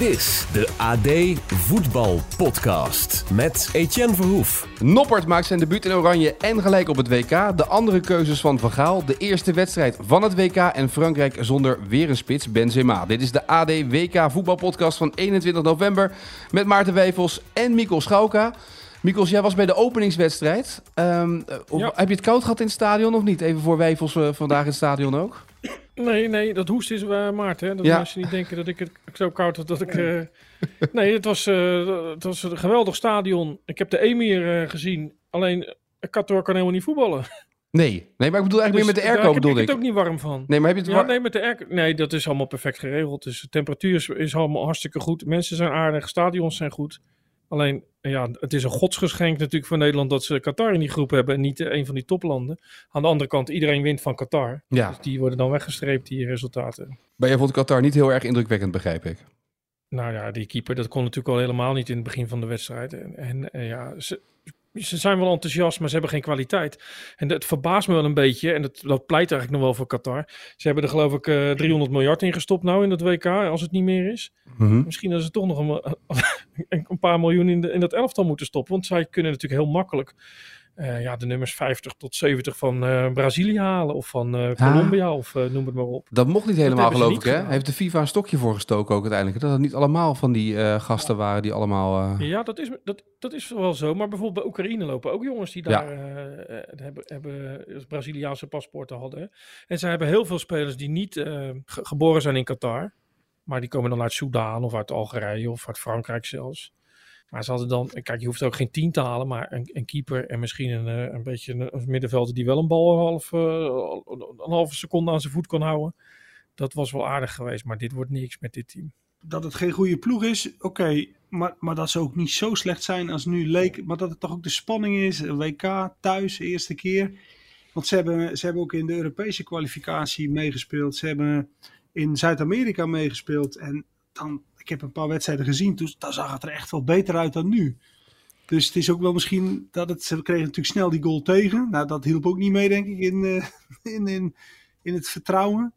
Dit is de AD Voetbal Podcast met Etienne Verhoef. Noppert maakt zijn debuut in Oranje en gelijk op het WK. De andere keuzes van Van Gaal. De eerste wedstrijd van het WK en Frankrijk zonder weer een spits, Benzema. Dit is de AD WK Voetbalpodcast van 21 november met Maarten Wijfels en Mikkel Schauka. Mikkels, jij was bij de openingswedstrijd. Ehm, Ja. Heb je het koud gehad in het stadion of niet? Even voor Wijfels eh, vandaag in het stadion ook. Nee, nee, dat hoest is uh, Maarten. Hè? Dat Ja. mensen niet denken dat ik het zo koud had dat ik... eh, nee, het was, eh, het was een geweldig stadion. Ik heb de Emir eh, gezien. Alleen, eh, Qatar kan helemaal niet voetballen. Nee, nee, maar ik bedoel eigenlijk meer met de Dus airco daar heb bedoel ik ik. het ook niet warm van. Nee, maar heb je het Ja, war- nee, met de airco. Nee, dat is allemaal perfect geregeld. Dus de temperatuur is, is allemaal hartstikke goed. Mensen zijn aardig, stadions zijn goed. Alleen, ja, het is een godsgeschenk natuurlijk voor Nederland dat ze Qatar in die groep hebben en niet eh, een van die toplanden. Aan de andere kant, iedereen wint van Qatar. Ja, Dus die worden dan weggestreept, die resultaten. maar jij vond Qatar niet heel erg indrukwekkend, begrijp ik. Nou ja, die keeper, dat kon natuurlijk al helemaal niet in het begin van de wedstrijd. En, en eh, ja, ze, ze zijn wel enthousiast, maar ze hebben geen kwaliteit. En dat verbaast me wel een beetje, en dat, dat pleit eigenlijk nog wel voor Qatar. Ze hebben er geloof ik eh 300 miljard in gestopt nou in dat WK, als het niet meer is. Mhm. Misschien dat ze toch nog een, een, een paar miljoen in, de, in dat elftal moeten stoppen. Want zij kunnen natuurlijk heel makkelijk eh, ja, de nummers 50 tot 70 van eh, Brazilië halen. Of van eh, Colombia, of noem het maar op. Dat mocht niet helemaal, geloof ik, hè? Heeft de FIFA een stokje voor gestoken ook uiteindelijk? Dat het niet allemaal van die gasten waren die allemaal... Ja, dat is, dat, dat is wel zo. Maar bijvoorbeeld bij Oekraïne lopen ook jongens die daar hebben, hebben Braziliaanse paspoorten hadden. En zij hebben heel veel spelers die niet ge- geboren zijn in Qatar. Maar die komen dan uit Soudaan of uit Algerije of uit Frankrijk zelfs. Maar ze hadden dan, kijk, je hoeft ook geen tien te halen, maar een, een keeper en misschien een, eh, een beetje een, een middenvelder die wel een bal een, half, eh, een halve seconde aan zijn voet kon houden. Dat was wel aardig geweest, maar dit wordt niks met dit team. dat het geen goede ploeg is, oké. maar, maar dat ze ook niet zo slecht zijn als nu leek. Maar dat het toch ook de spanning is. WK thuis, eerste keer. Want ze hebben, ze hebben ook in de Europese kwalificatie meegespeeld. Ze hebben in Zuid-Amerika meegespeeld. En dan, ik heb een paar wedstrijden gezien. Toen dan zag het er echt wel beter uit dan nu. Dus het is ook wel misschien dat het. Ze kregen natuurlijk snel die goal tegen. Nou, dat hielp ook niet mee, denk ik, in, eh, in, in, in het vertrouwen.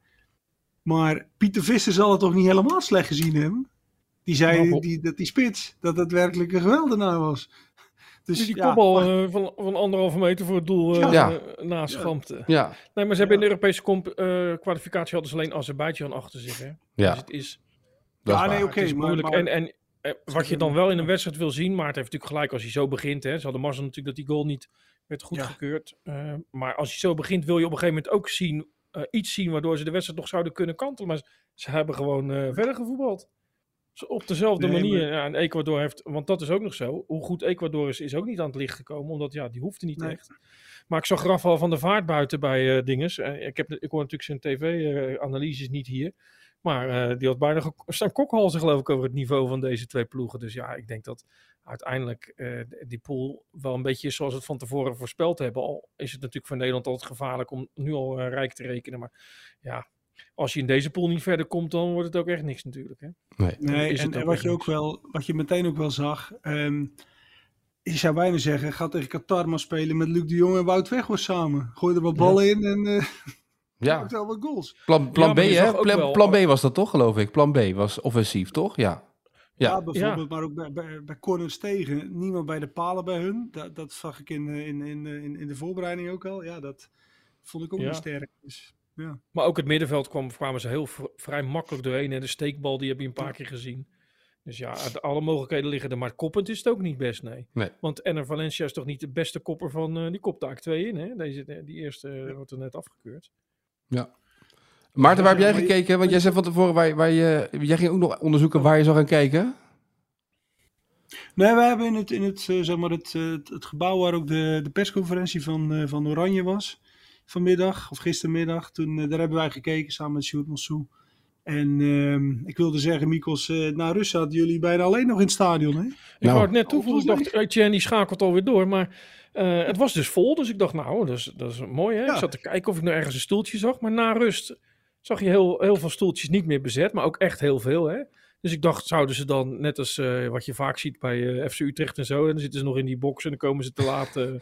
Maar Pieter Visser zal het toch niet helemaal slecht gezien hebben? Die zei Nou, die, dat die spits, dat het werkelijk een geweldenaar was. Dus Dus die ja, kopbal maar- eh, van, van anderhalve meter voor het doel eh Ja. naast schampte. ja, Nee, maar ze hebben in de Europese comp- eh, kwalificatie hadden ze alleen Azerbeidzjan achter zich. Hè? ja, Dus het is, dat ja, nee, oké. het maar- maar- en en eh, wat je dan wel in een wedstrijd wil zien, Maarten heeft natuurlijk gelijk als hij zo begint. Hè? Ze hadden mazzel natuurlijk dat die goal niet werd goedgekeurd. Eh, maar als hij zo begint, wil je op een gegeven moment ook zien, eh, iets zien waardoor ze de wedstrijd nog zouden kunnen kantelen. Maar ze hebben gewoon eh, verder gevoetbald. Zo Op dezelfde Nee, manier. maar- Ja, en Ecuador heeft, want dat is ook nog zo. Hoe goed Ecuador is, is ook niet aan het licht gekomen. Omdat ja, die hoefde niet Nee. echt. Maar ik zag Rafael van der Vaart buiten bij eh dinges. Ik, heb, ik hoor natuurlijk zijn tv-analyses niet hier. Maar eh, die had bijna staan kokhalzen geloof ik over het niveau van deze twee ploegen. Dus ja, ik denk dat uiteindelijk eh, die pool wel een beetje zoals we het van tevoren voorspeld hebben. Al is het natuurlijk voor Nederland altijd gevaarlijk om nu al eh, rijk te rekenen. Maar ja, als je in deze pool niet verder komt, dan wordt het ook echt niks natuurlijk. Hè? Nee. Nee, is en, het en ook wat je ook wel, wat je meteen ook wel zag. ehm je zou bijna zeggen, ga tegen Qatar maar spelen met Luc de Jong en Wout Weghorst samen. Gooi er wat ballen in en eh Ja, maakt wel wat goals. plan, plan Ja, B, hè? Plan, wel- plan B was dat toch, geloof ik? Plan B was offensief, toch? Ja. Ja, Ja. bijvoorbeeld, maar ook bij, bij, bij corners tegen. Niemand bij de palen bij hun. Dat, dat zag ik in, eh, in, in, eh, in, in de voorbereiding ook al. Ja, dat vond ik ook Ja. wel sterk. Dus, ja. Maar ook het middenveld kwam, kwamen ze heel vrij makkelijk doorheen. En de steekbal, die heb je een paar keer gezien. Dus ja, alle mogelijkheden liggen er. Maar koppend is het ook niet best, nee. Nee. Want Enner Valencia is toch niet de beste kopper van... eh, die kopt daar twee in, hè? Deze, die eerste wordt er net afgekeurd. Maarten, waar heb jij gekeken? Want jij zei van tevoren, waar, waar je, jij ging ook nog onderzoeken waar je zou gaan kijken. Nee, we hebben in het, in het, eh, zeg maar het, eh, het, het gebouw waar ook de, de persconferentie van, eh, van Oranje was. Vanmiddag, of gistermiddag. Toen, daar hebben wij gekeken samen met Sjoerd Mossou. En ehm, ik wilde zeggen, Mikos, eh na rust zaten jullie bijna alleen nog in het stadion, hè? Ik Nou. wou het net toevoegen. Ik dacht, Etienne die schakelt alweer door. Maar eh, het was dus vol. Dus ik dacht, nou, dat is, dat is mooi. Hè? Ja. Ik zat te kijken of ik nou ergens een stoeltje zag. Maar na rust zag je heel, heel veel stoeltjes niet meer bezet. Maar ook echt heel veel. Hè? Dus ik dacht, zouden ze dan, net als eh, wat je vaak ziet bij eh, FC Utrecht en zo, en dan zitten ze nog in die box en dan komen ze te laat de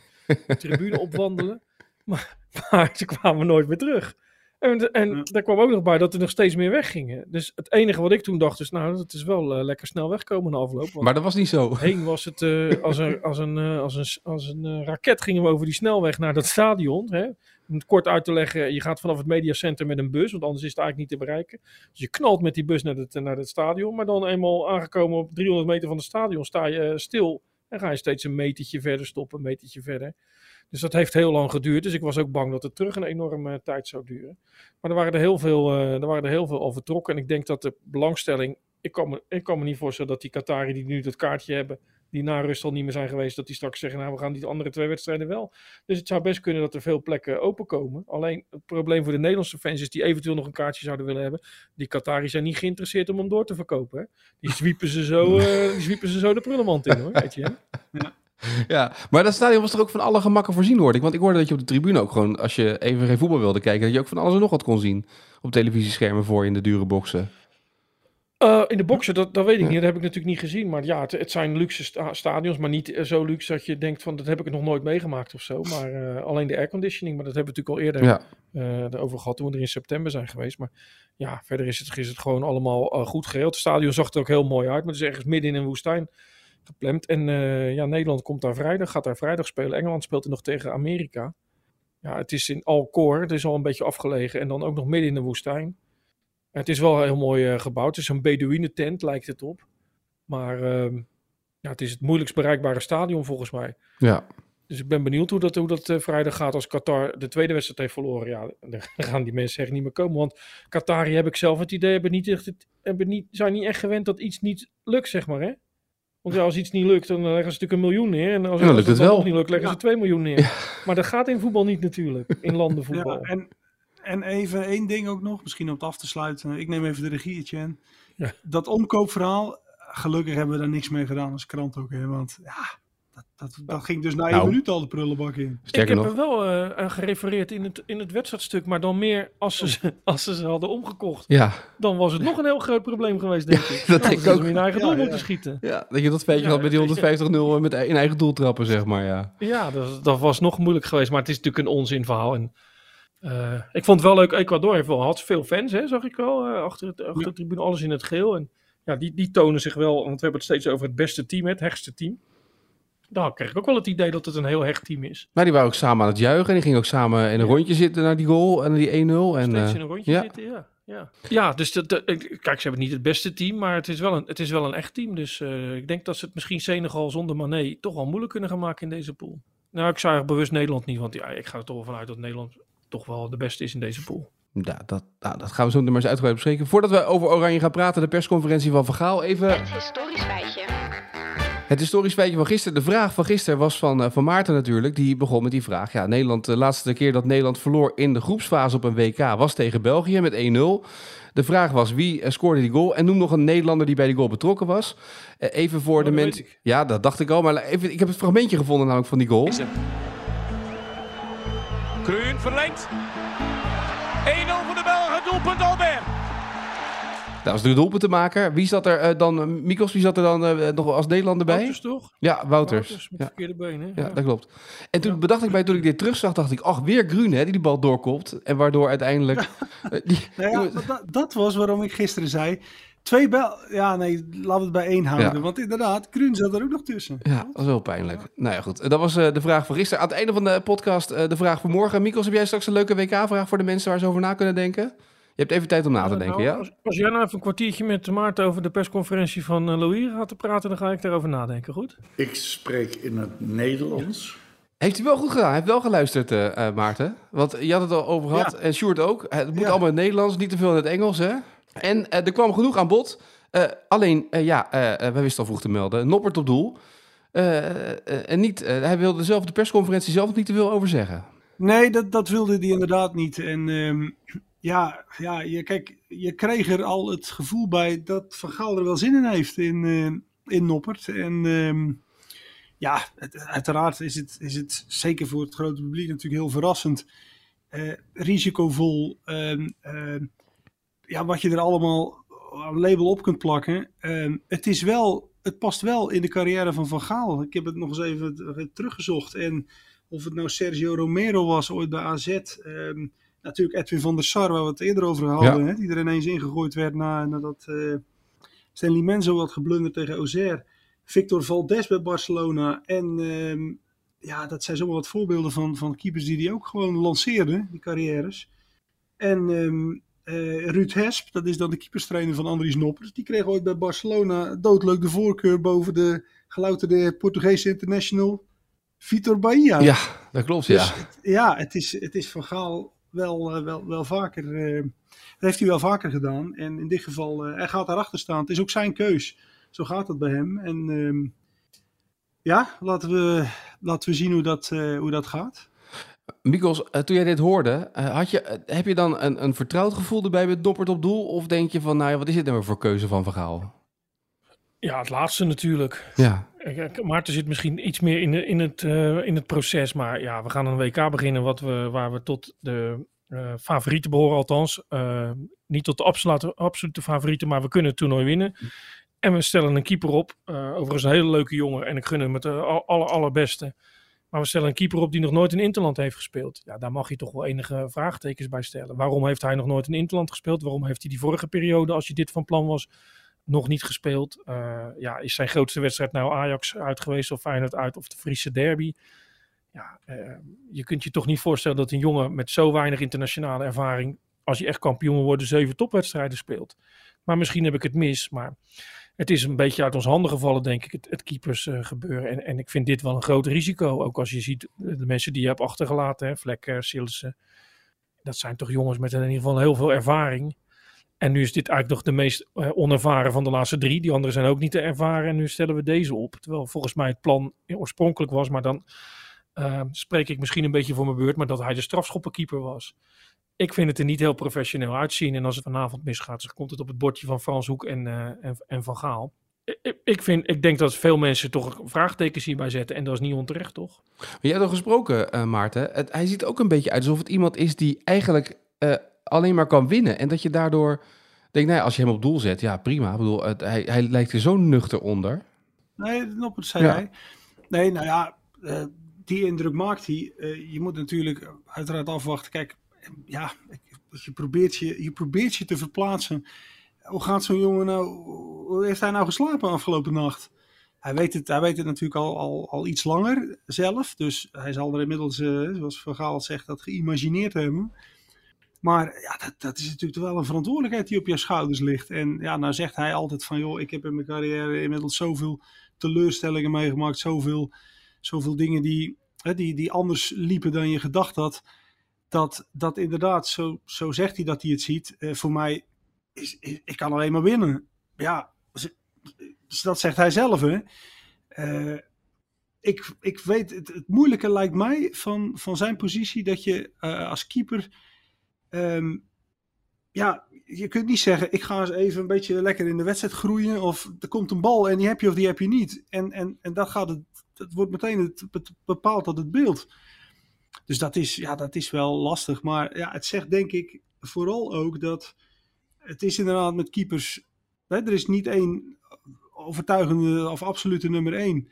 tribune opwandelen. Maar, maar ze kwamen nooit meer terug. En, en Ja. daar kwam ook nog bij dat er nog steeds meer weggingen. Dus het enige wat ik toen dacht is, nou, dat is wel eh, lekker snel wegkomen na afloop. Maar dat was niet zo. heen was het eh, als een, als een, eh, als een, als een eh, raket gingen we over die snelweg naar dat stadion. Hè? Om het kort uit te leggen, je gaat vanaf het mediacenter met een bus, want anders is het eigenlijk niet te bereiken. Dus je knalt met die bus naar het, naar het stadion, maar dan eenmaal aangekomen op 300 meter van het stadion sta je eh, stil. En ga je steeds een metertje verder stoppen, een metertje verder. Dus dat heeft heel lang geduurd. Dus ik was ook bang dat het terug een enorme tijd zou duren. Maar er waren er heel veel, eh, er waren er heel veel al vertrokken. En ik denk dat de belangstelling. Ik kan, me, ik kan me niet voorstellen dat die Qatari die nu dat kaartje hebben. die na rust al niet meer zijn geweest. dat die straks zeggen: Nou, we gaan die andere twee wedstrijden wel. Dus het zou best kunnen dat er veel plekken openkomen. Alleen het probleem voor de Nederlandse fans is. die eventueel nog een kaartje zouden willen hebben. Die Qatari zijn niet geïnteresseerd om hem door te verkopen. Die zwiepen ze zo, eh, die zwiepen ze zo de prullenmand in hoor. Ja, maar dat stadion was toch ook van alle gemakken voorzien, hoorde ik. Want ik hoorde dat je op de tribune ook gewoon, als je even geen voetbal wilde kijken, dat je ook van alles en nog wat kon zien. Op televisieschermen voor je in de dure boxen. Eh, in de boxen, dat, dat weet ik niet. Dat heb ik natuurlijk niet gezien. Maar ja, het, het zijn luxe sta- stadions. Maar niet eh, zo luxe dat je denkt van... dat heb ik nog nooit meegemaakt of zo. Maar eh, alleen de airconditioning. Maar dat hebben we natuurlijk al eerder Ja. erover gehad... toen we er in september zijn geweest. Maar ja, verder is het, is het gewoon allemaal goed geregeld. Het stadion zag er ook heel mooi uit. Maar het is ergens midden in een woestijn gepland. En eh, ja, Nederland komt daar vrijdag. Gaat daar vrijdag spelen. Engeland speelt er nog tegen Amerika. Ja, het is in Alcor. Het is al een beetje afgelegen. En dan ook nog midden in de woestijn. Het is wel heel mooi eh, gebouwd. Het is een Bedouinen tent, lijkt het op. Maar ehm, ja, het is het moeilijkst bereikbare stadion volgens mij. Ja. Dus ik ben benieuwd hoe dat, hoe dat eh, vrijdag gaat als Qatar de tweede wedstrijd heeft verloren. Ja, dan gaan die mensen echt niet meer komen. Want Qatari heb ik zelf het idee, hebben niet echt, het, hebben niet, zijn niet echt gewend dat iets niet lukt, zeg maar. Hè? Want ja, als iets niet lukt, dan leggen ze natuurlijk een miljoen neer. En als, Ja, dan als lukt het dan wel. nog niet lukt, leggen Ja. ze 2 miljoen neer. Maar dat gaat in voetbal niet natuurlijk. In landenvoetbal. Ja, en, en even één ding ook nog, misschien om het af te sluiten. Ik neem even de regie, Etienne. Ja. Dat omkoopverhaal, gelukkig hebben we daar niks mee gedaan als krant ook. Hè, want ja, dat, ging dus na één Nou. minuut al de prullenbak in. Ik Sterker heb nog. er wel eh, aan gerefereerd in het, in het wedstrijdstuk, maar dan meer als ze, ze- als ze ze hadden omgekocht. Ja. Dan was het nog een heel groot probleem geweest, denk ik. dat denk ik hadden ze ook. hem in eigen doel ja. moeten schieten. ja. Dat je dat feitje Ja, had met die weet je. 150-0 met in eigen doel trappen, zeg maar. Ja. Ja, dat, dat was nog moeilijk geweest, maar het is natuurlijk een onzinverhaal. En, eh, ik vond het wel leuk, Ecuador heeft wel, had veel fans, hè, zag ik wel, eh, achter, het, achter de tribune, alles in het geel. En ja, die, die tonen zich wel, want we hebben het steeds over het beste team, het hechtste team. Daar kreeg ik ook wel het idee dat het een heel hecht team is. Maar die waren ook samen aan het juichen. En die gingen ook samen in een rondje zitten naar die goal en die 1-0. En, Steeds eh, in een rondje ja. zitten, ja. Ja, ja dus dat, kijk, ze hebben niet het beste team, maar het is wel een, het is wel een echt team. Dus eh, ik denk dat ze het misschien Senegal zonder Mané toch wel moeilijk kunnen gaan maken in deze pool. Nou, ik zou eigenlijk bewust Nederland niet, want ja, ik ga er toch wel vanuit dat Nederland toch wel de beste is in deze pool. Ja, dat, nou, dat gaan we zo meteen maar eens uitgebreid bespreken. Voordat we over Oranje gaan praten, de persconferentie van Van Gaal. Even Het historisch feitje. Het historisch feitje van gisteren. De vraag van gisteren was van, eh, van Maarten natuurlijk. Die begon met die vraag. Ja, Nederland, de laatste keer dat Nederland verloor in de groepsfase op een WK was tegen België met 1-0. De vraag was wie eh, scoorde die goal. En noem nog een Nederlander die bij die goal betrokken was. Eh, even voor Oh, de mensen. Ja, dat dacht ik al. Maar even, ik heb het fragmentje gevonden namelijk van die goal. Kruun verlengt. 1-0 voor de Belgen, doelpunt Albert. Dat was de doelpuntenmaker. Wie zat er eh, dan? Mikos, wie zat er dan eh, nog als Nederlander bij? Wouters toch? Ja, Wouters. Wouters met Ja. verkeerde benen. Ja, dat klopt. En toen bedacht ik bij, toen ik dit terugzag, dacht ik, ach, weer Grun, hè, die die bal doorkopt. En waardoor uiteindelijk... eh, die- Nou dat, dat was waarom ik gisteren zei. Twee bel. Ja, nee, laten we het bij één houden. Ja. Want inderdaad, Kruun zat er ook nog tussen. ja, dat was wel pijnlijk. Nou ja, goed. Dat was de vraag van gisteren. Aan het einde van de podcast de vraag van morgen. Mikos, heb jij straks een leuke WK-vraag voor de mensen waar ze over na kunnen denken? Je hebt even tijd om na te Eh, denken, nou, ja? Als, als jij nou even een kwartiertje met Maarten over de persconferentie van uh, Louis gaat te praten, dan ga ik daarover nadenken, goed? Ik spreek in het Nederlands. Heeft hij wel goed gedaan. Hij heeft wel geluisterd, eh, eh, Maarten. Want je had het al over gehad. Ja. En Sjoerd ook. Het moet Ja. allemaal in het Nederlands, niet te veel in het Engels, hè? En eh, er kwam genoeg aan bod. Eh, alleen, eh, ja, wij wisten al vroeg te melden. Noppert op doel. Eh, eh, en niet, eh, hij wilde zelf de persconferentie zelf niet te veel over zeggen. Nee, dat, dat wilde hij inderdaad niet. En ehm, ja, ja je, kijk, je kreeg er al het gevoel bij dat Van Gaal er wel zin in heeft in, eh, in Noppert. En ehm, ja, het- uiteraard is het, is het zeker voor het grote publiek natuurlijk heel verrassend. eh, risicovol. ehm, ehm, ja, wat je er allemaal een label op kunt plakken. Het, is wel, het past wel in de carrière van Van Gaal. Ik heb het nog eens even teruggezocht. En of het nou Sergio Romero was ooit bij AZ. Natuurlijk Edwin van der Sar, waar we het eerder over hadden. Hè, die er ineens ingegooid werd na, nadat uh, Stanley Menzo had geblunderd tegen Auxerre. Victor Valdes bij Barcelona. En ehm, ja, dat zijn zomaar wat voorbeelden van, van keepers die die ook gewoon lanceerden, die carrières. En um, Ruud Hesp, dat is dan de keeperstrainer van Andries Noppers. Die kreeg ooit bij Barcelona doodleuk de voorkeur boven de gelouterde Portugese international Vitor Bahia. Ja, dat klopt, ja. Dus ja, het is, het is van Gaal wel, uh, wel, wel vaker, uh, dat heeft hij wel vaker gedaan. En in dit geval, uh, hij gaat daarachter staan. Het is ook zijn keus. Zo gaat het bij hem. En uh, ja, laten we, laten we zien hoe dat, hoe dat gaat. Mikos, toen jij dit hoorde, had je, heb je dan een, een vertrouwd gevoel erbij met Doppert op doel? Of denk je van, nou ja, wat is dit nou voor keuze van Vergaal? Ja, het laatste natuurlijk. Ja. Maarten zit misschien iets meer in, in, het, uh, in het proces. Maar ja, we gaan een WK beginnen wat we, waar we tot de uh, favorieten behoren. Althans, niet tot de absolute, absolute favorieten, maar we kunnen het toernooi winnen. En we stellen een keeper op. overigens een hele leuke jongen. En ik gun hem het aller, allerbeste. Maar we stellen een keeper op die nog nooit in Interland heeft gespeeld. Ja, daar mag je toch wel enige vraagtekens bij stellen. Waarom heeft hij nog nooit in Interland gespeeld? Waarom heeft hij die vorige periode, als je dit van plan was, nog niet gespeeld. Uh, ja, is zijn grootste wedstrijd nou Ajax uit geweest of Feyenoord uit of de Friese derby? Ja, uh, je kunt je toch niet voorstellen dat een jongen met zo weinig internationale ervaring, als je echt kampioen wordt, zeven topwedstrijden speelt. Maar misschien heb ik het mis, maar het is een beetje uit ons handen gevallen, denk ik, het, keepers uh, gebeuren. En, en ik vind dit wel een groot risico, ook als je ziet de mensen die je hebt achtergelaten, hè, Vlekker, Silsen. Dat zijn toch jongens met in ieder geval heel veel ervaring. En nu is dit eigenlijk nog de meest uh, onervaren van de laatste drie. Die anderen zijn ook niet te ervaren. En nu stellen we deze op. Terwijl volgens mij het plan oorspronkelijk was. Maar dan uh, spreek ik misschien een beetje voor mijn beurt. Maar dat hij de strafschoppenkeeper was. Ik vind het er niet heel professioneel uitzien. En als het vanavond misgaat, dan komt het op het bordje van Frans Hoek en, uh, en, en, Van Gaal. Ik, vind, ik denk dat veel mensen toch vraagtekens hierbij zetten. En dat is niet onterecht, toch? Je hebt al gesproken, Maarten. Het, hij ziet ook een beetje uit alsof het iemand is die eigenlijk alleen maar kan winnen. En dat je daardoor denk, nou als je hem op doel zet, ja prima. Ik bedoel, het, hij, hij lijkt er zo nuchter onder. Nee, op het zei ja. hij. Nee, nou ja, uh, die indruk maakt hij. Uh, je moet natuurlijk uiteraard afwachten. Kijk, ja, je probeert je, je probeert je te verplaatsen. Hoe gaat zo'n jongen nou, hoe heeft hij nou geslapen afgelopen nacht? Hij weet het, hij weet het natuurlijk al, al, al iets langer zelf. Dus hij zal er inmiddels, uh, zoals Van Gaal zegt, dat geïmagineerd hebben. Maar ja, dat, dat is natuurlijk wel een verantwoordelijkheid die op je schouders ligt. En ja, nou zegt hij altijd van, joh, ik heb in mijn carrière inmiddels zoveel teleurstellingen meegemaakt. Zoveel, zoveel dingen die, hè, die, die anders liepen dan je gedacht had. Dat, dat inderdaad, zo, zo zegt hij dat hij het ziet. Uh, voor mij, is, is, ik kan alleen maar winnen. Ja, dus dat zegt hij zelf, hè. Uh, ik, ik weet, het, het, moeilijke lijkt mij van, van zijn positie dat je uh, als keeper Um, ja, je kunt niet zeggen, ik ga eens even een beetje lekker in de wedstrijd groeien. Of er komt een bal en die heb je of die heb je niet. En, en, en dat, gaat het, dat wordt meteen het, bepaald dat het beeld. Dus dat is, ja, dat is wel lastig. Maar ja, het zegt denk ik vooral ook dat het is inderdaad met keepers. Hè, er is niet één overtuigende of absolute nummer één.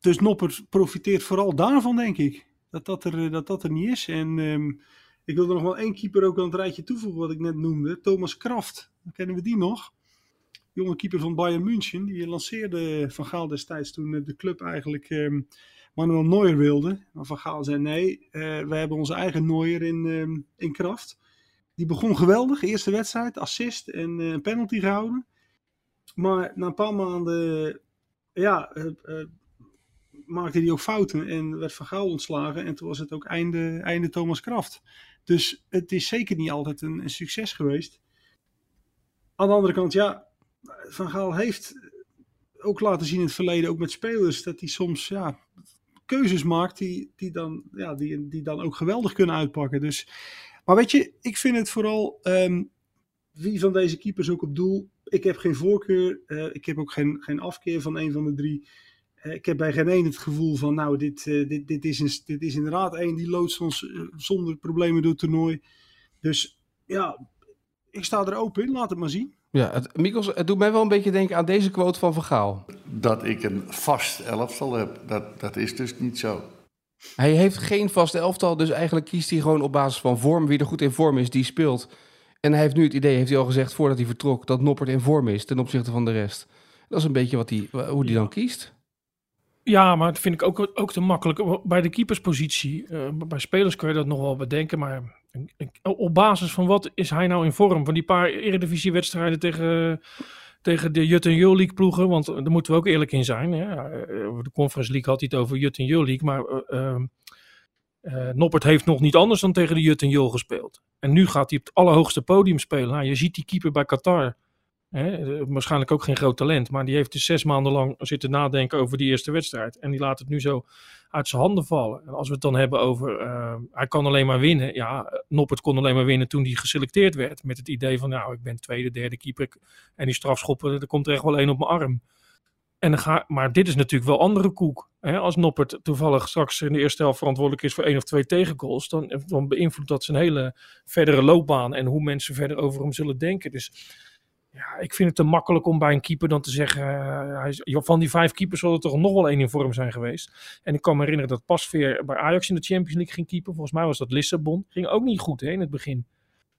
Dus Noppert profiteert vooral daarvan, denk ik. Dat dat er, dat dat er niet is. En um, ik wilde nog wel één keeper ook aan het rijtje toevoegen wat ik net noemde. Thomas Kraft. Kennen we die nog. Jonge keeper van Bayern München. Die lanceerde Van Gaal destijds toen de club eigenlijk eh, Manuel Neuer wilde. Maar Van Gaal zei nee, uh, we hebben onze eigen Neuer in, uh, in Kraft. Die begon geweldig. Eerste wedstrijd, assist en uh, penalty gehouden. Maar na een paar maanden ja, maakte hij ook fouten en werd Van Gaal ontslagen. En toen was het ook einde, einde Thomas Kraft. Dus het is zeker niet altijd een, een, succes geweest. Aan de andere kant, ja, Van Gaal heeft ook laten zien in het verleden, ook met spelers, dat hij soms ja, keuzes maakt die, die, dan, ja, die, die dan ook geweldig kunnen uitpakken. Dus, maar weet je, ik vind het vooral um, wie van deze keepers ook op doel. Ik heb geen voorkeur, uh, ik heb ook geen, geen afkeer van een van de drie. Eh, ik heb bij geen één het gevoel van, nou, dit, uh, dit, dit, is, een, dit is inderdaad één die loodst ons uh, zonder problemen door het toernooi. Dus ja, ik sta er open in, laat het maar zien. Ja, het, Mikkels, het doet mij wel een beetje denken aan deze quote van Van Gaal. Dat ik een vast elftal heb, dat, dat is dus niet zo. Hij heeft geen vast elftal, dus eigenlijk kiest hij gewoon op basis van vorm. Wie er goed in vorm is, die speelt. En hij heeft nu het idee, heeft hij al gezegd voordat hij vertrok, dat Noppert in vorm is ten opzichte van de rest. Dat is een beetje wat hij, hoe hij dan kiest. Ja, maar dat vind ik ook, ook te makkelijk. Bij de keeperspositie, uh, bij spelers kun je dat nog wel bedenken. Maar op basis van wat is hij nou in vorm? Van die paar eredivisiewedstrijden tegen, tegen de Jut en League ploegen. Want daar moeten we ook eerlijk in zijn. Hè? De Conference League had het over Jut en League. Maar uh, Noppert heeft nog niet anders dan tegen de Jut en gespeeld. En nu gaat hij op het allerhoogste podium spelen. Nou, je ziet die keeper bij Qatar. Hè, waarschijnlijk ook geen groot talent, maar die heeft dus zes maanden lang zitten nadenken over die eerste wedstrijd. En die laat het nu zo uit zijn handen vallen. En als we het dan hebben over, uh, hij kan alleen maar winnen. Ja, Noppert kon alleen maar winnen toen hij geselecteerd werd. Met het idee van, nou, ik ben tweede, derde keeper. En die strafschoppen, er komt er echt wel één op mijn arm. En dan maar dit is natuurlijk wel andere koek. Hè? Als Noppert toevallig straks in de eerste helft verantwoordelijk is voor één of twee tegengoals, dan, dan beïnvloedt dat zijn hele verdere loopbaan en hoe mensen verder over hem zullen denken. Dus ja, ik vind het te makkelijk om bij een keeper dan te zeggen, is, van die vijf keepers zal er toch nog wel één in vorm zijn geweest. En ik kan me herinneren dat Pasveer bij Ajax in de Champions League ging keeper. Volgens mij was dat Lissabon. Ging ook niet goed hè, in het begin.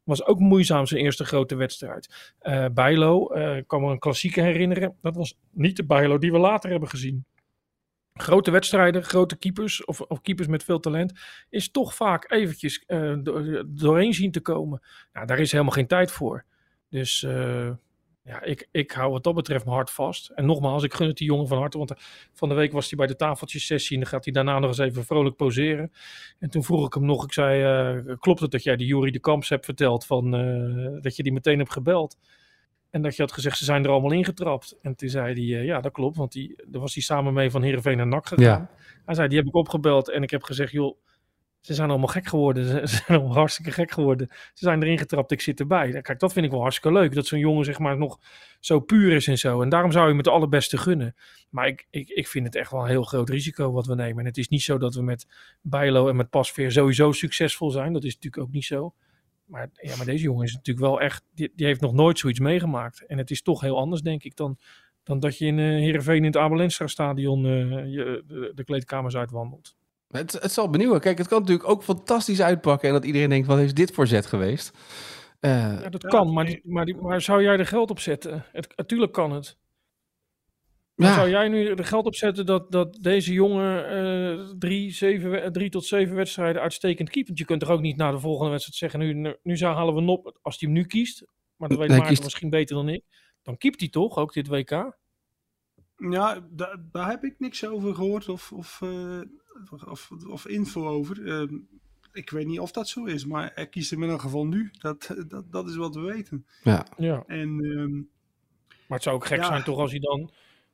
Was ook moeizaam zijn eerste grote wedstrijd. Uh, Bijlo, uh, kan me een klassieke herinneren. Dat was niet de Bijlo die we later hebben gezien. Grote wedstrijden, grote keepers of, of keepers met veel talent, is toch vaak eventjes uh, doorheen zien te komen. Nou, daar is helemaal geen tijd voor. Dus ja, ik, ik hou wat dat betreft mijn hart vast. En nogmaals, ik gun het die jongen van harte. Want van de week was hij bij de tafeltjessessie. En dan gaat hij daarna nog eens even vrolijk poseren. En toen vroeg ik hem nog, ik zei, uh, klopt het dat jij die Jury de Kamps hebt verteld? Van, uh, dat je die meteen hebt gebeld? En dat je had gezegd, ze zijn er allemaal ingetrapt. En toen zei hij, ja dat klopt. Want die, daar was hij samen mee van Heerenveen naar NAC gegaan. Ja. Hij zei, die heb ik opgebeld. En ik heb gezegd, joh ze zijn allemaal gek geworden. Ze zijn allemaal hartstikke gek geworden. Ze zijn erin getrapt, ik zit erbij. Kijk, dat vind ik wel hartstikke leuk. Dat zo'n jongen zeg maar nog zo puur is en zo. En daarom zou je hem het allerbeste gunnen. Maar ik, ik, ik vind het echt wel een heel groot risico wat we nemen. En het is niet zo dat we met Bijlo en met Pasveer sowieso succesvol zijn. Dat is natuurlijk ook niet zo. Maar, ja, maar deze jongen is natuurlijk wel echt... Die, heeft nog nooit zoiets meegemaakt. En het is toch heel anders, denk ik, dan, dan dat je in uh, Heerenveen in het Abelenstra stadion uh, je, de kleedkamers uitwandelt. Het, het zal benieuwen. Kijk, het kan natuurlijk ook fantastisch uitpakken en dat iedereen denkt, wat is dit voor zet geweest? Uh, ja, dat kan, maar, die, maar, die, maar zou jij er geld op zetten? Het, natuurlijk kan het. Ja. Zou jij nu er geld op zetten dat, dat deze jongen uh, drie, zeven, drie tot zeven wedstrijden uitstekend keept? Want je kunt toch ook niet na de volgende wedstrijd zeggen, nu, nu halen we Nop, als hij hem nu kiest, maar dat weet Maarten kiest... misschien beter dan ik, dan keept hij toch ook dit WK? Ja, daar, daar heb ik niks over gehoord of, of, uh, of, of, info over. Uh, ik weet niet of dat zo is, maar hij kiest hem in ieder geval nu. Dat, dat, dat is wat we weten. Ja. ja. En, um, maar het zou ook gek ja. zijn toch als hij, dan,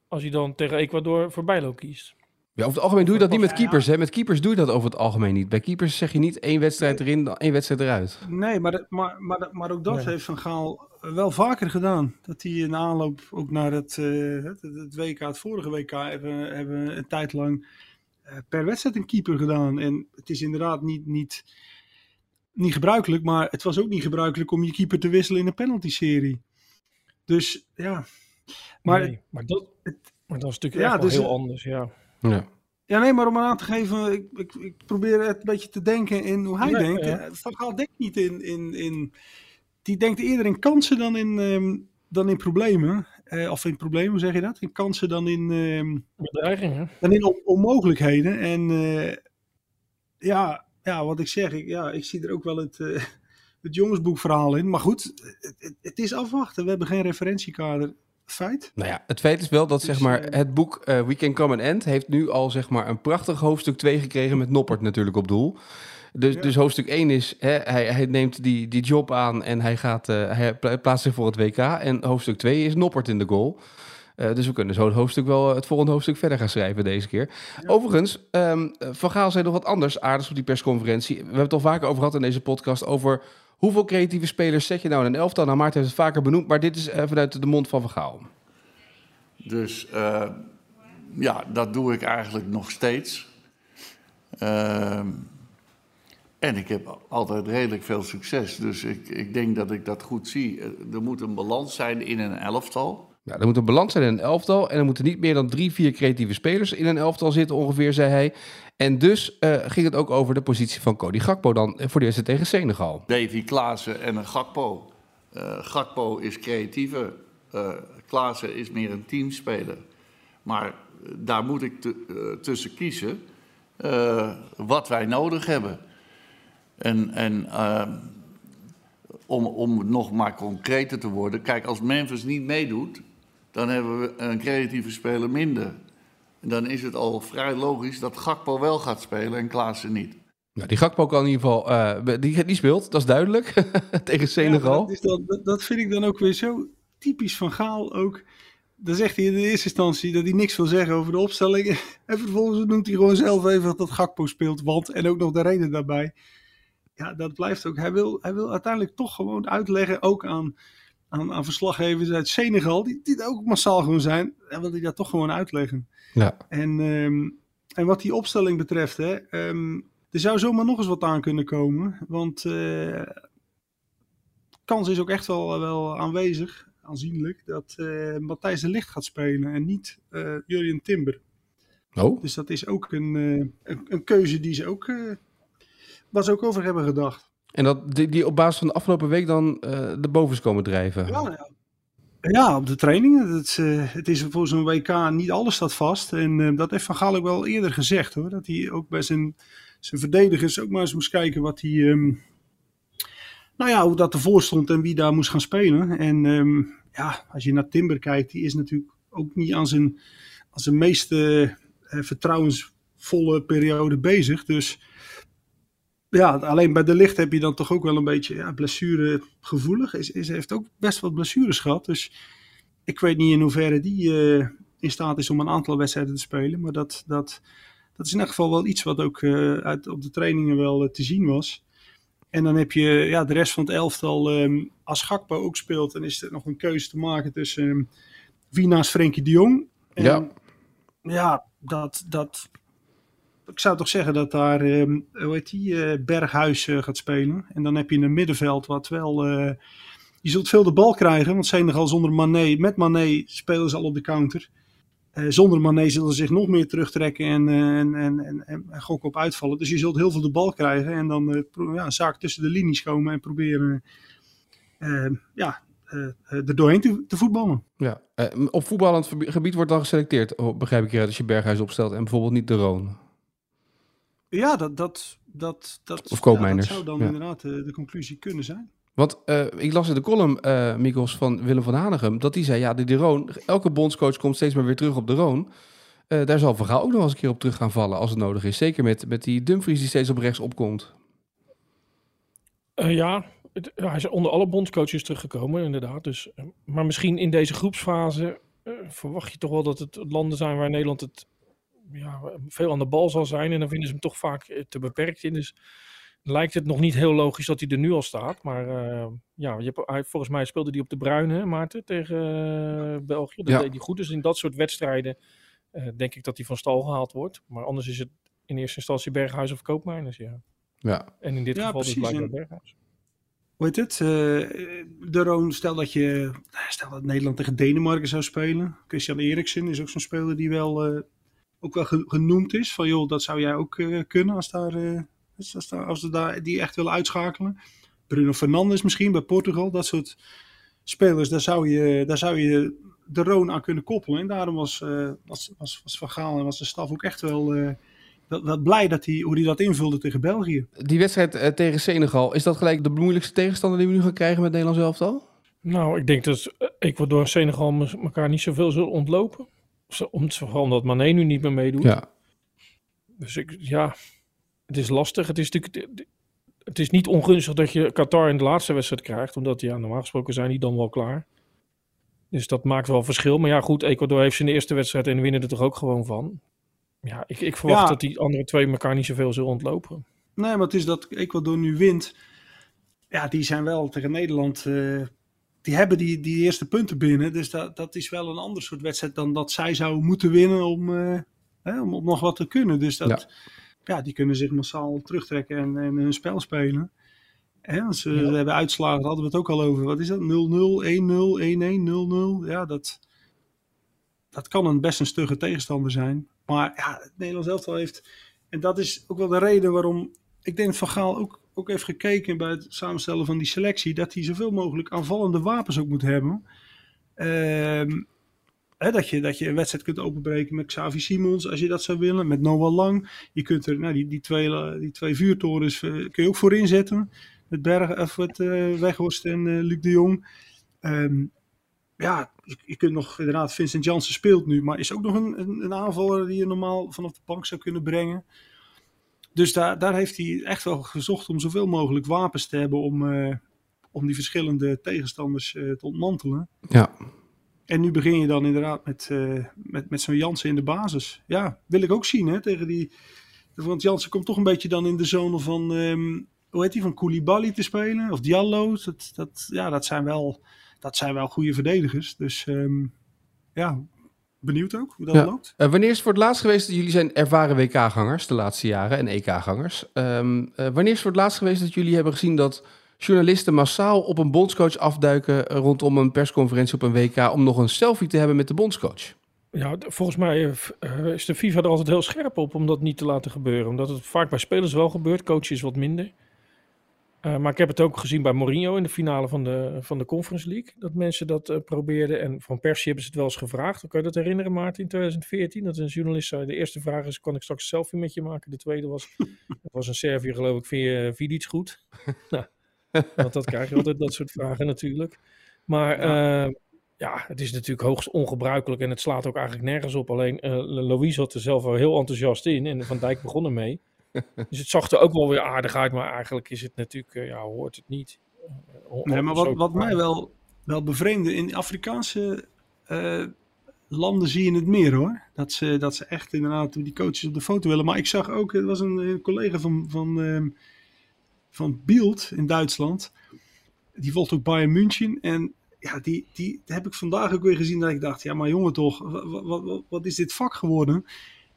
als hij dan tegen Ecuador voor Bijlo kiest. Ja, over het algemeen doe je dat niet met keepers. Hè? Met keepers doe je dat over het algemeen niet. Bij keepers zeg je niet één wedstrijd erin, dan één wedstrijd eruit. Nee, maar, dat, maar, maar, maar ook dat nee. heeft Van Gaal wel vaker gedaan. Dat hij in aanloop ook naar het, uh, het, het, WK, het vorige WK, hebben, hebben een tijd lang uh, per wedstrijd een keeper gedaan. En het is inderdaad niet, niet, niet gebruikelijk, maar het was ook niet gebruikelijk om je keeper te wisselen in een penalty-serie. Dus ja. Maar, nee, maar, dat, het, maar dat is natuurlijk ja, echt dus, heel anders, ja. Ja. Ja, nee, maar om aan te geven, ik, ik, ik, probeer het een beetje te denken in hoe hij denkt. Ja. Van Gaal denkt niet in, in, in, die denkt eerder in kansen dan in, um, dan in problemen. Uh, of in problemen, hoe zeg je dat? In kansen dan in, um, bedreigingen. Dan in on onmogelijkheden. En uh, ja, ja, wat ik zeg, ik, ja, ik zie er ook wel het, uh, het jongensboekverhaal in. Maar goed, het, het, is afwachten. We hebben geen referentiekader feit. Nou ja, het feit is wel dat dus, zeg maar, het boek uh, We Can Come an End heeft nu al zeg maar, een prachtig hoofdstuk 2 gekregen met Noppert natuurlijk op doel. Dus, ja. dus hoofdstuk 1 is, hè, hij, hij neemt die, die job aan en hij, gaat, uh, hij plaatst zich voor het WK. En hoofdstuk 2 is Noppert in de goal. Uh, dus we kunnen zo het hoofdstuk wel het volgende hoofdstuk verder gaan schrijven deze keer. Ja. Overigens, um, Van Gaal zei nog wat anders aardigs op die persconferentie. We hebben het al vaker over gehad in deze podcast over Hoeveel creatieve spelers zet je nou in een elftal? Nou, Maarten heeft het vaker benoemd, maar dit is uh, vanuit de mond van Van Gaal. Dus uh, ja, dat doe ik eigenlijk nog steeds. En ik heb altijd redelijk veel succes. Dus ik, ik denk dat ik dat goed zie. Er moet een balans zijn in een elftal. Ja, er moet een balans zijn in een elftal. En er moeten niet meer dan drie, vier creatieve spelers in een elftal zitten, ongeveer, zei hij. En dus uh, ging het ook over de positie van Cody Gakpo dan voor de eerste tegen Senegal. Davy Klaassen en een Gakpo. Uh, Gakpo is creatiever. Uh, Klaassen is meer een teamspeler. Maar daar moet ik tussen kiezen wat wij nodig hebben. En, en om, om nog maar concreter te worden. Kijk, als Memphis niet meedoet, dan hebben we een creatieve speler minder. En dan is het al vrij logisch dat Gakpo wel gaat spelen en Klaassen niet. Nou, die Gakpo kan in ieder geval, uh, die, die speelt, dat is duidelijk, tegen Senegal. Ja, dat, dat, dat, vind ik dan ook weer zo typisch van Gaal ook. Dan zegt hij in de eerste instantie dat hij niks wil zeggen over de opstelling. En vervolgens noemt hij gewoon zelf even dat Gakpo speelt, want en ook nog de reden daarbij. Ja, dat blijft ook. Hij wil, hij wil uiteindelijk toch gewoon uitleggen, ook aan aan, aan verslaggevers uit Senegal, die, die ook massaal gewoon zijn, en wil hij dat toch gewoon uitleggen. Ja. En, um, en wat die opstelling betreft, hè, um, er zou zomaar nog eens wat aan kunnen komen. Want uh, kans is ook echt wel, wel aanwezig, aanzienlijk, dat uh, Matthijs de Licht gaat spelen en niet uh, Julian Timber. Oh. Dus dat is ook een, een, een, keuze die ze ook, waar ze ook over hebben gedacht. En dat die, die op basis van de afgelopen week dan uh, de bovens komen drijven. Ja, ja. ja op de trainingen. Het, uh, het is voor zo'n WK niet alles staat vast. En uh, dat heeft Van Gaal ook wel eerder gezegd hoor. Dat hij ook bij zijn, zijn verdedigers ook maar eens moest kijken wat hij. Um, nou ja, hoe dat ervoor stond en wie daar moest gaan spelen. En um, ja, als je naar Timber kijkt, die is natuurlijk ook niet aan zijn, aan zijn meest vertrouwensvolle periode bezig. Dus ja, alleen bij de licht heb je dan toch ook wel een beetje ja, blessuregevoelig. Is, is, heeft ook best wat blessures gehad. Dus ik weet niet in hoeverre die uh, in staat is om een aantal wedstrijden te spelen. Maar dat, dat, dat is in elk geval wel iets wat ook uh, uit, op de trainingen wel uh, te zien was. En dan heb je ja, de rest van het elftal. Um, als Gakpo ook speelt, dan is er nog een keuze te maken tussen um, wie naast Frenkie de Jong. En, ja. Ja, dat, dat, ik zou toch zeggen dat daar, uh, hoe heet die, uh, Berghuis uh, gaat spelen. En dan heb je een middenveld wat wel... je zult veel de bal krijgen, want Senegal zonder Mané, met Mané spelen ze al op de counter. zonder Mané zullen ze zich nog meer terugtrekken en, en, en, en, en gokken op uitvallen. Dus je zult heel veel de bal krijgen en dan ja, een zaak tussen de linies komen en proberen ja, er doorheen te, te voetballen. Ja, op voetballend gebied wordt dan geselecteerd, oh, begrijp ik hier, als je Berghuis opstelt en bijvoorbeeld niet de Roon. Ja, dat, dat, dat, dat, of ja, dat zou dan ja. inderdaad de, de, conclusie kunnen zijn. Want uh, ik las in de column, uh, Mikos, van Willem van Hanegem, dat die zei, ja, de, de Roon, elke bondscoach komt steeds maar weer terug op de Roon. Uh, daar zal Van Gaal ook nog eens een keer op terug gaan vallen als het nodig is. Zeker met, met die Dumfries die steeds op rechts opkomt. ja, het, hij is onder alle bondscoaches teruggekomen, inderdaad. Dus, maar misschien in deze groepsfase verwacht je toch wel dat het landen zijn waar Nederland het ja, veel aan de bal zal zijn. En dan vinden ze hem toch vaak eh, te beperkt in. Dus lijkt het nog niet heel logisch dat hij er nu al staat. Maar uh, ja, je hebt, volgens mij speelde hij op de Bruine, Maarten, tegen uh, België. Dat ja. deed hij goed. Dus in dat soort wedstrijden uh, denk ik dat hij van stal gehaald wordt. Maar anders is het in eerste instantie Berghuis of Koopmeiners, ja. Ja. En in dit ja, geval precies. dus blijkbaar Berghuis. Hoe heet het? de Roon, stel dat je, stel dat Nederland tegen Denemarken zou spelen. Christian Eriksen is ook zo'n speler die wel ook wel genoemd is. Van joh, dat zou jij ook uh, kunnen als, daar, uh, als, daar, als ze daar die echt willen uitschakelen. Bruno Fernandes misschien bij Portugal. Dat soort spelers, daar zou je, daar zou je de Roon aan kunnen koppelen. En daarom was, uh, was, was, was Van Gaal en was de staf ook echt wel, wel blij dat hij, hoe hij dat invulde tegen België. Die wedstrijd tegen Senegal, is dat gelijk de moeilijkste tegenstander die we nu gaan krijgen met Nederland zelf al? Nou, ik denk dat Ecuador en Senegal elkaar niet zoveel zullen ontlopen. Om, vooral omdat Mané nu niet meer meedoet. Ja. Dus ik, ja, het is lastig. Het is natuurlijk, het is niet ongunstig dat je Qatar in de laatste wedstrijd krijgt. Omdat, ja, normaal gesproken zijn die dan wel klaar. Dus dat maakt wel verschil. Maar ja, goed, Ecuador heeft zijn eerste wedstrijd en winnen er toch ook gewoon van. Ja, ik, ik verwacht Ja. dat die andere twee elkaar niet zoveel zullen ontlopen. Nee, maar het is dat Ecuador nu wint. Ja, die zijn wel tegen Nederland. eh, die hebben die, die eerste punten binnen. Dus dat, dat is wel een ander soort wedstrijd dan dat zij zouden moeten winnen om, eh, hè, om, om nog wat te kunnen. Dus dat, Ja. ja, die kunnen zich massaal terugtrekken en, en hun spel spelen. Hè, we hebben uitslagen, daar hadden we het ook al over. Wat is dat? 0-0, 1-0, 1-1, 0-0. Ja, dat, dat kan een best een stugge tegenstander zijn. Maar ja, het Nederlands elftal heeft... En dat is ook wel de reden waarom... Ik denk dat Van Gaal ook, ook heeft gekeken bij het samenstellen van die selectie... dat hij zoveel mogelijk aanvallende wapens ook moet hebben. Ehm, hè, dat, je, dat je een wedstrijd kunt openbreken met Xavi Simons, als je dat zou willen. Met Noah Lang. Je kunt er, nou, die, die, twee, die twee vuurtorens eh, kun je ook voor inzetten. Met, Berg, of met uh, Weghorst en uh, Luc de Jong. Um, ja, je, kunt nog, inderdaad, Vincent Janssen speelt nu, maar is ook nog een, een, aanvaller die je normaal vanaf de bank zou kunnen brengen. Dus daar, daar heeft hij echt wel gezocht om zoveel mogelijk wapens te hebben om, uh, om die verschillende tegenstanders uh, te ontmantelen. Ja. En nu begin je dan inderdaad met, uh, met, met zo'n Jansen in de basis. Ja, wil ik ook zien hè, tegen die... Want Jansen komt toch een beetje dan in de zone van, um, hoe heet die, van Koulibaly te spelen. Of Diallo. Dat, dat, ja, dat zijn wel dat zijn wel goede verdedigers. Dus um, ja, benieuwd ook hoe dat ja. loopt. Uh, wanneer is het voor het laatst geweest dat jullie zijn ervaren WK-gangers de laatste jaren en EK-gangers? Um, uh, wanneer is het voor het laatst geweest dat jullie hebben gezien dat journalisten massaal op een bondscoach afduiken rondom een persconferentie op een WK om nog een selfie te hebben met de bondscoach? Ja, volgens mij uh, is de FIFA er altijd heel scherp op om dat niet te laten gebeuren. Omdat het vaak bij spelers wel gebeurt, coaches wat minder. Uh, maar ik heb het ook gezien bij Mourinho in de finale van de, van de Conference League. Dat mensen dat uh, probeerden. En van Persie hebben ze het wel eens gevraagd. Kan je dat herinneren, Maarten, in 2014? Dat een journalist zei, de eerste vraag is, kan ik straks een selfie met je maken? De tweede was, dat was een Serviër geloof ik, vind je Vidic goed? nou, want dat krijg je altijd, dat soort vragen natuurlijk. Maar ja. Uh, ja, het is natuurlijk hoogst ongebruikelijk en het slaat ook eigenlijk nergens op. Alleen Louise had er zelf wel heel enthousiast in en Van Dijk begon ermee. Dus het zag er ook wel weer aardig uit, maar eigenlijk is het natuurlijk, uh, ja, hoort het niet. Uh, nee, maar wat, wat mij wel, wel bevreemde, in Afrikaanse uh, landen zie je het meer hoor. Dat ze, dat ze echt inderdaad die coaches op de foto willen. Maar ik zag ook, er was een, een collega van, van, um, van Bielt in Duitsland. Die volgt ook Bayern München. En ja, die, die heb ik vandaag ook weer gezien dat ik dacht, ja maar jongen toch, wat, wat is dit vak geworden?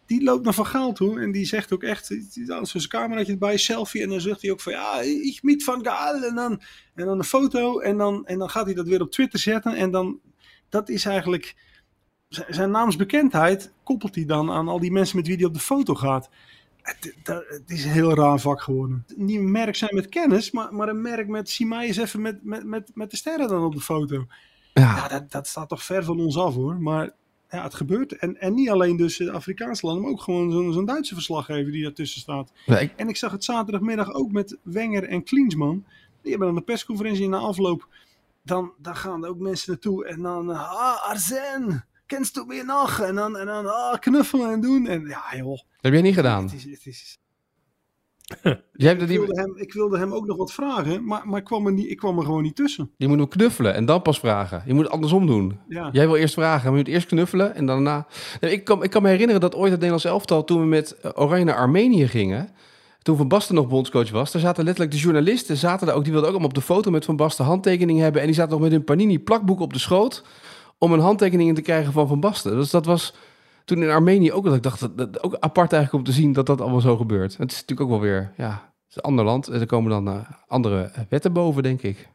Die loopt naar Van Gaal toe en die zegt ook echt, als zijn cameraatje erbij, selfie, en dan zegt hij ook van, ja, ik meet Van Gaal, en dan, en dan een foto, en dan, en dan gaat hij dat weer op Twitter zetten, en dan, dat is eigenlijk, zijn naamsbekendheid koppelt hij dan aan al die mensen met wie hij op de foto gaat. Het, is een heel raar vak geworden. Niet een merk zijn met kennis, maar, maar een merk met, zie mij eens even met, met, met, met de sterren dan op de foto. Ja, ja dat, dat staat toch ver van ons af hoor, maar ja, het gebeurt. En, en niet alleen dus de Afrikaanse landen, maar ook gewoon zo'n zo'n Duitse verslaggever die daartussen staat. En ik zag het zaterdagmiddag ook met Wenger en Klinsman. Die hebben dan een persconferentie na afloop. Dan, dan gaan er ook mensen naartoe en dan, ah, Arzen, kennst du me nog? En dan, en dan ah, knuffelen en doen. En ja, joh. Dat heb jij niet gedaan? Het is, het is... Jij hebt ik, wilde hem, ik wilde hem ook nog wat vragen, maar, maar ik, kwam er niet, ik kwam er gewoon niet tussen. Je moet hem knuffelen en dan pas vragen. Je moet het andersom doen. Ja. Jij wil eerst vragen, maar je moet eerst knuffelen en daarna... Nee, ik, kan, ik kan me herinneren dat ooit het Nederlands elftal, toen we met Oranje naar Armenië gingen... Toen Van Basten nog bondscoach was, daar zaten letterlijk de journalisten, zaten daar ook, die wilden ook allemaal op de foto met Van Basten handtekening hebben. En die zaten nog met hun panini plakboek op de schoot om een handtekening te krijgen van Van Basten. Dus dat was toen in Armenië ook, dat ik dacht, dat, dat, ook apart eigenlijk om te zien dat dat allemaal zo gebeurt. Het is natuurlijk ook wel weer, ja, het is een ander land. En er komen dan uh, andere wetten boven, denk ik.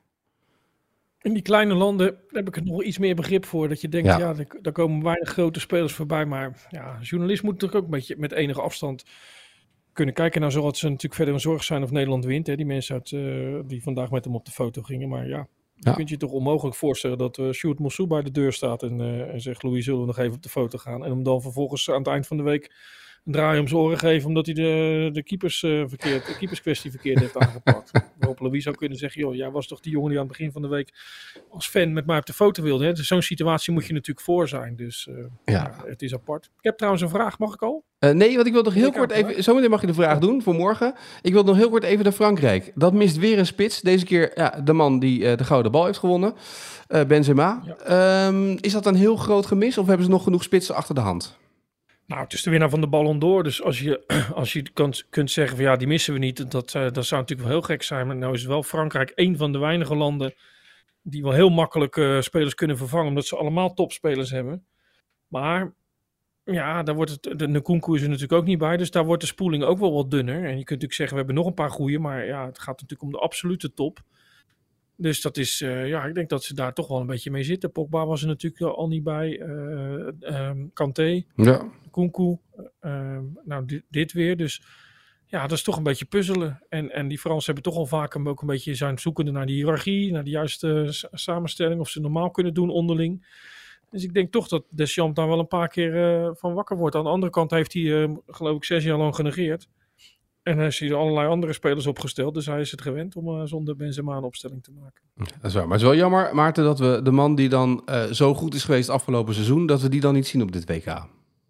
In die kleine landen heb ik er nog iets meer begrip voor. Dat je denkt, ja, ja daar komen weinig grote spelers voorbij. Maar ja, journalist moet toch ook een beetje met enige afstand kunnen kijken. Nou zal het ze natuurlijk verder een zorg zijn of Nederland wint. Hè? Die mensen uit, uh, die vandaag met hem op de foto gingen. Maar ja, je kunt je toch onmogelijk voorstellen dat uh, Sjoerd Mossou bij de deur staat en, uh, en zegt... Louis, zullen we nog even op de foto gaan? En hem dan vervolgens aan het eind van de week een draai om zijn oren geven... omdat hij de, de, keepers, uh, verkeerd, de keeperskwestie verkeerd heeft aangepakt. Waarop Louis zou kunnen zeggen... joh, jij was toch die jongen die aan het begin van de week als fan met mij op de foto wilde. Hè? Dus zo'n situatie moet je natuurlijk voor zijn. Dus ja. ja. het is apart. Ik heb trouwens een vraag, mag ik al? Uh, nee, want ik wil nog heel kort even... Zometeen mag je de vraag doen voor morgen. Ik wil nog heel kort even naar Frankrijk. Dat mist weer een spits. Deze keer ja, de man die de gouden bal heeft gewonnen. Benzema. Ja. Um, is dat een heel groot gemis of hebben ze nog genoeg spitsen achter de hand? Nou, het is de winnaar van de Ballon d'Or. Dus als je, als je kunt, kunt zeggen van ja, die missen we niet. Dat, dat zou natuurlijk wel heel gek zijn. Maar nou is wel Frankrijk een van de weinige landen... die wel heel makkelijk spelers kunnen vervangen. Omdat ze allemaal topspelers hebben. Maar Ja, daar wordt het, de Nkunku is er natuurlijk ook niet bij. Dus daar wordt de spoeling ook wel wat dunner. En je kunt natuurlijk zeggen, we hebben nog een paar goede. Maar ja, het gaat natuurlijk om de absolute top. Dus dat is, uh, ja, ik denk dat ze daar toch wel een beetje mee zitten. Pogba was er natuurlijk al niet bij. Uh, um, Kanté, ja. Kunku, uh, nou dit, dit, weer. Dus ja, dat is toch een beetje puzzelen. En, en die Fransen hebben toch al vaak ook een beetje zijn zoekende naar die hiërarchie, naar de juiste samenstelling, of ze normaal kunnen doen onderling. Dus ik denk toch dat Deschamps daar wel een paar keer van wakker wordt. Aan de andere kant heeft hij, uh, geloof ik, zes jaar lang genegeerd. En hij heeft er allerlei andere spelers opgesteld. Dus hij is het gewend om uh, zonder Benzema een opstelling te maken. Dat is waar. Maar het is wel jammer, Maarten, dat we de man die dan zo goed is geweest afgelopen seizoen, dat we die dan niet zien op dit WK.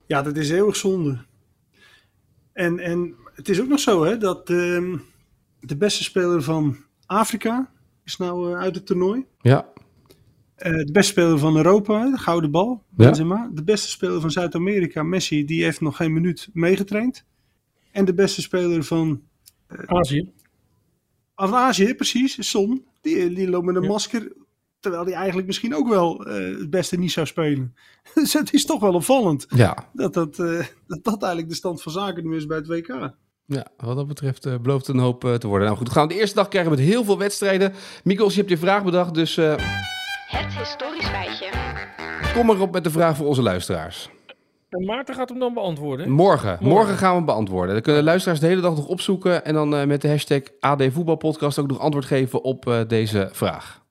Ja, dat is eeuwig zonde. En, en het is ook nog zo hè, dat uh, de beste speler van Afrika is nou uh, uit het toernooi. Ja. Uh, de beste speler van Europa, de gouden bal, Benzema. Ja. De beste speler van Zuid-Amerika, Messi, die heeft nog geen minuut meegetraind. En de beste speler van... Azië. Van Azië, precies, Son. Die, die loopt met een ja. masker, terwijl hij eigenlijk misschien ook wel het beste niet zou spelen. dus het is toch wel opvallend ja. dat, dat, dat dat eigenlijk de stand van zaken nu is bij het WK. Ja, wat dat betreft uh, belooft het een hoop uh, te worden. Nou goed, we gaan de eerste dag krijgen met heel veel wedstrijden. Mikos, je hebt je vraag bedacht, dus... Uh... Het historisch feitje. Kom maar op met de vraag voor onze luisteraars. En Maarten gaat hem dan beantwoorden? Morgen. Morgen, Morgen gaan we hem beantwoorden. Dan kunnen luisteraars de hele dag nog opzoeken... en dan met de hashtag AD Voetbalpodcast ook nog antwoord geven op deze vraag.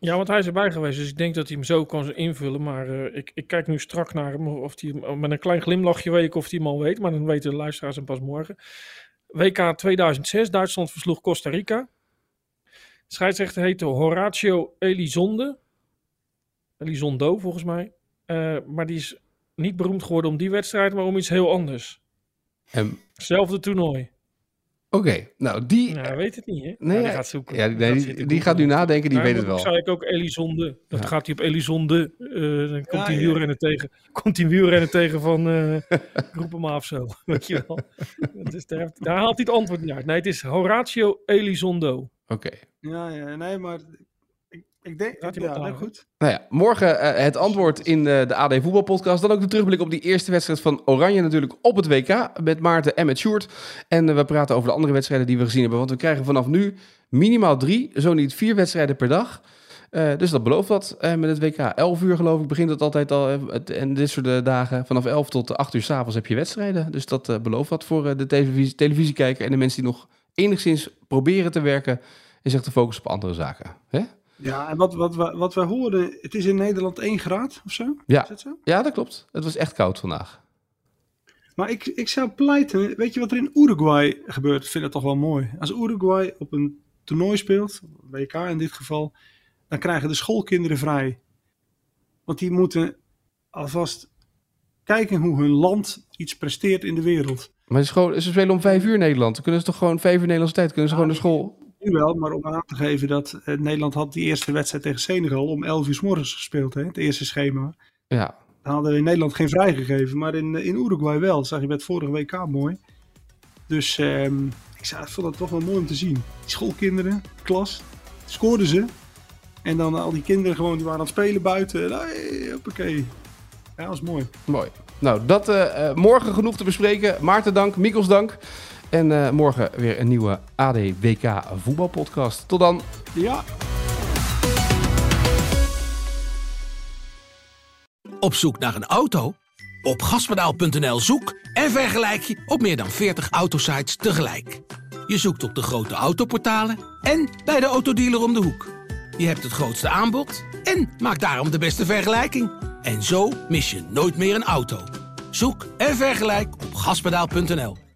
Ja, want hij is erbij geweest, dus ik denk dat hij hem zo kan invullen. Maar uh, ik, ik, kijk nu strak naar hem, of hij met een klein glimlachje weet ik of hij hem al weet. Maar dan weten de luisteraars hem pas morgen. WK 2006, Duitsland versloeg Costa Rica. Scheidsrechter heette Horatio Elizondo. Elizondo volgens mij. Maar die is niet beroemd geworden om die wedstrijd, maar om iets heel anders. En... Zelfde toernooi. Oké, okay, nou die... Nou, weet het niet, hè? Nee, die gaat zoeken. Ja, nee, die, die, die gaat nu nadenken, die nou, weet het wel. zou ik ook Elizonde. Dat ja. gaat hij op Elizonde. Uh, dan komt hij ja, wielrennen tegen. Komt hij wielrennen tegen van... Uh, roep hem af zo. Weet je wel. dus daar, daar, haalt hij het antwoord niet uit. Nee, het is Horatio Elizondo. Oké. Okay. Ja, ja, nee, maar... Ik denk, dat ja, goed. Nou ja, morgen uh, het antwoord in uh, de AD Voetbalpodcast. Dan ook de terugblik op die eerste wedstrijd van Oranje natuurlijk op het WK. Met Maarten en met Sjoerd. En uh, we praten over de andere wedstrijden die we gezien hebben. Want we krijgen vanaf nu minimaal drie, zo niet vier wedstrijden per dag. dus dat belooft wat met het WK. 11 uur geloof ik begint het altijd al. en dit soort dagen, vanaf 11 tot 8 uur s'avonds heb je wedstrijden. Dus dat belooft wat voor de televisie, televisiekijker en de mensen die nog enigszins proberen te werken. En zich te focussen op andere zaken. Hè? Ja, en wat, wat, wat, wat wij hoorden, het is in Nederland 1 graad of zo? Ja. Is dat zo? ja, dat klopt. Het was echt koud vandaag. Maar ik, ik zou pleiten, weet je wat er in Uruguay gebeurt? Ik vind dat toch wel mooi. Als Uruguay op een toernooi speelt, WK in dit geval, dan krijgen de schoolkinderen vrij. Want die moeten alvast kijken hoe hun land iets presteert in de wereld. Maar het is gewoon, ze spelen om vijf uur in Nederland. Dan kunnen ze toch gewoon vijf uur Nederlandse tijd, kunnen ze ja, gewoon naar school... Nu wel, maar om aan te geven dat uh, Nederland had die eerste wedstrijd tegen Senegal om 11 uur s morgens gespeeld, hè, het eerste schema. Ja. Dan hadden we in Nederland geen vrijgegeven, maar in, in Uruguay wel. Dat zag je bij het vorige WK mooi. Dus um, ik, vond het toch wel mooi om te zien. Die schoolkinderen, klas, scoorden ze. En dan al die kinderen gewoon, die waren aan het spelen buiten. Hey, hoppakee. Ja, dat was mooi. Mooi. Nou, dat uh, morgen genoeg te bespreken. Maarten dank, Mikkels dank. En uh, morgen weer een nieuwe ADWK voetbalpodcast. Tot dan. Ja. Op zoek naar een auto? Op gaspedaal.nl zoek en vergelijk je op meer dan 40 autosites tegelijk. Je zoekt op de grote autoportalen en bij de autodealer om de hoek. Je hebt het grootste aanbod en maakt daarom de beste vergelijking. En zo mis je nooit meer een auto. Zoek en vergelijk op gaspedaal.nl.